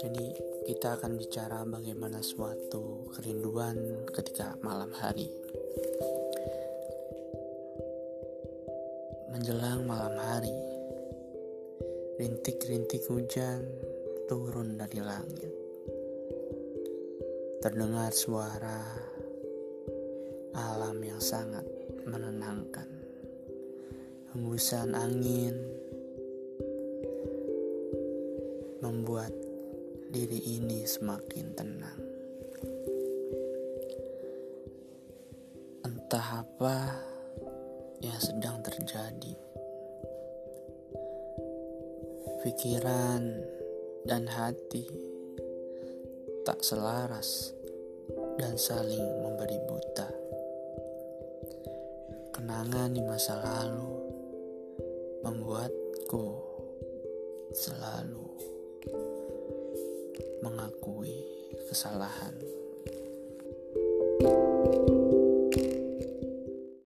Jadi, kita akan bicara bagaimana suatu kerinduan ketika malam hari. Menjelang malam hari, rintik-rintik hujan turun dari langit. Terdengar suara alam yang sangat menenangkan. Hembusan angin membuat diri ini semakin tenang. Entah apa yang sedang terjadi, pikiran dan hati tak selaras dan saling memberi buta. Kenangan di masa lalu membuatku selalu mengakui kesalahan. thank you